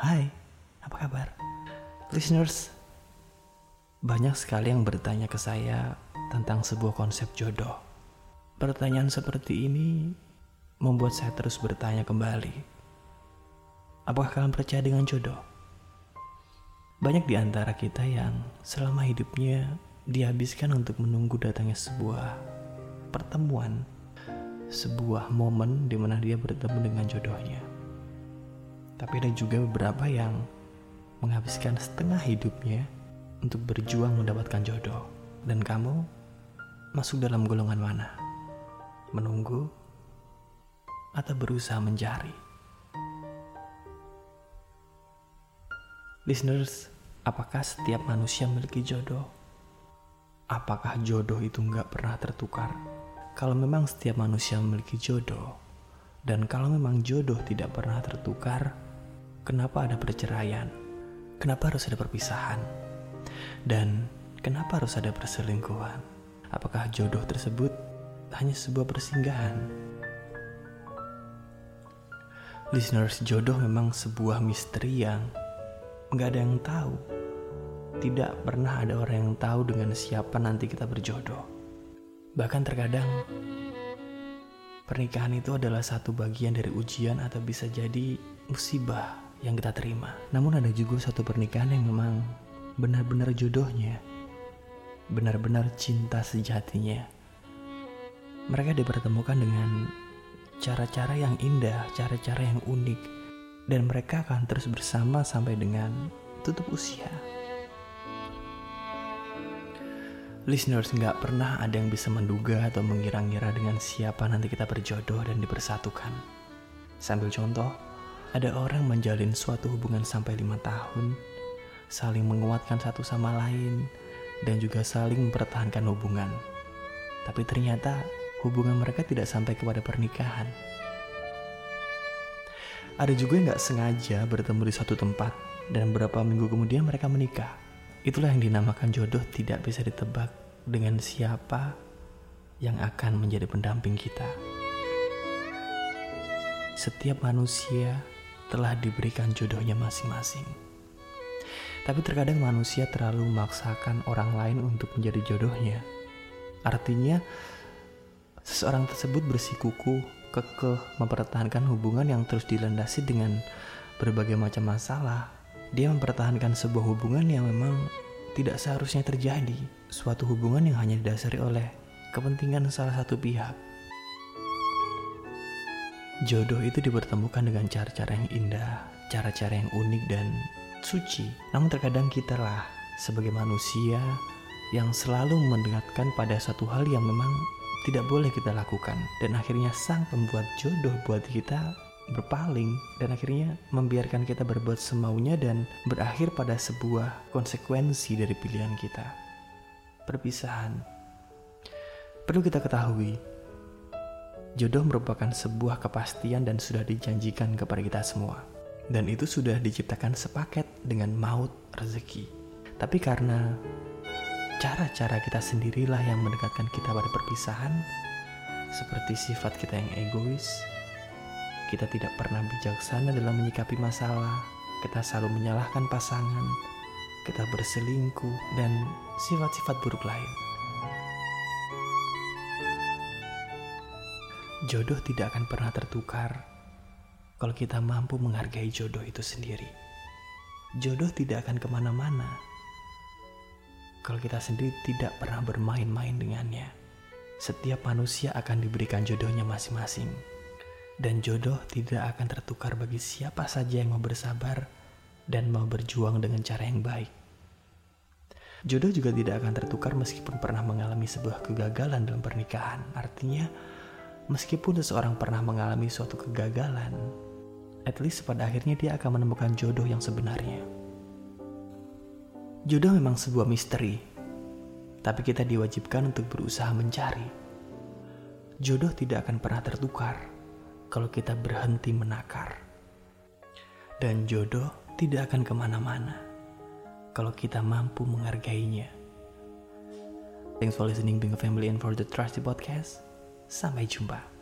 Hai, apa kabar? Listeners, banyak sekali yang bertanya ke saya tentang sebuah konsep jodoh. Pertanyaan seperti ini membuat saya terus bertanya kembali. Apakah kalian percaya dengan jodoh? Banyak di antara kita yang selama hidupnya dihabiskan untuk menunggu datangnya sebuah pertemuan, sebuah momen di mana dia bertemu dengan jodohnya. Tapi ada juga beberapa yang menghabiskan setengah hidupnya untuk berjuang mendapatkan jodoh. Dan kamu masuk dalam golongan mana? Menunggu atau berusaha mencari? Listeners, apakah setiap manusia memiliki jodoh? Apakah jodoh itu nggak pernah tertukar? Kalau memang setiap manusia memiliki jodoh, dan kalau memang jodoh tidak pernah tertukar, kenapa ada perceraian? Kenapa harus ada perpisahan? Dan kenapa harus ada perselingkuhan? Apakah jodoh tersebut hanya sebuah persinggahan? Listeners, jodoh memang sebuah misteri yang nggak ada yang tahu. Tidak pernah ada orang yang tahu dengan siapa nanti kita berjodoh. Bahkan terkadang pernikahan itu adalah satu bagian dari ujian atau bisa jadi musibah yang kita terima. Namun ada juga satu pernikahan yang memang benar-benar jodohnya, benar-benar cinta sejatinya. Mereka dipertemukan dengan cara-cara yang indah, cara-cara yang unik, dan mereka akan terus bersama sampai dengan tutup usia. Listeners nggak pernah ada yang bisa menduga atau mengira-ngira dengan siapa nanti kita berjodoh dan dipersatukan. Sambil contoh, ada orang menjalin suatu hubungan sampai lima tahun, saling menguatkan satu sama lain, dan juga saling mempertahankan hubungan. Tapi ternyata hubungan mereka tidak sampai kepada pernikahan. Ada juga yang gak sengaja bertemu di suatu tempat dan beberapa minggu kemudian mereka menikah. Itulah yang dinamakan jodoh tidak bisa ditebak dengan siapa yang akan menjadi pendamping kita. Setiap manusia telah diberikan jodohnya masing-masing. Tapi terkadang manusia terlalu memaksakan orang lain untuk menjadi jodohnya. Artinya, seseorang tersebut bersikuku kekeh mempertahankan hubungan yang terus dilandasi dengan berbagai macam masalah. Dia mempertahankan sebuah hubungan yang memang tidak seharusnya terjadi. Suatu hubungan yang hanya didasari oleh kepentingan salah satu pihak. Jodoh itu dipertemukan dengan cara-cara yang indah, cara-cara yang unik dan suci. Namun terkadang kita lah sebagai manusia yang selalu mendengarkan pada satu hal yang memang tidak boleh kita lakukan dan akhirnya sang pembuat jodoh buat kita berpaling dan akhirnya membiarkan kita berbuat semaunya dan berakhir pada sebuah konsekuensi dari pilihan kita. Perpisahan. Perlu kita ketahui, jodoh merupakan sebuah kepastian dan sudah dijanjikan kepada kita semua. Dan itu sudah diciptakan sepaket dengan maut rezeki. Tapi karena cara-cara kita sendirilah yang mendekatkan kita pada perpisahan, seperti sifat kita yang egois. Kita tidak pernah bijaksana dalam menyikapi masalah, kita selalu menyalahkan pasangan, kita berselingkuh, dan sifat-sifat buruk lain. Jodoh tidak akan pernah tertukar kalau kita mampu menghargai jodoh itu sendiri. Jodoh tidak akan ke mana-mana kalau kita sendiri tidak pernah bermain-main dengannya. Setiap manusia akan diberikan jodohnya masing-masing. Dan jodoh tidak akan tertukar bagi siapa saja yang mau bersabar dan mau berjuang dengan cara yang baik. Jodoh juga tidak akan tertukar meskipun pernah mengalami sebuah kegagalan dalam pernikahan. Artinya, meskipun seseorang pernah mengalami suatu kegagalan, at least pada akhirnya dia akan menemukan jodoh yang sebenarnya. Jodoh memang sebuah misteri, tapi kita diwajibkan untuk berusaha mencari. Jodoh tidak akan pernah tertukar kalau kita berhenti menakar. Dan jodoh tidak akan ke mana-mana kalau kita mampu menghargainya. Thanks for listening being a family and for the Trusty Podcast. Sampai jumpa.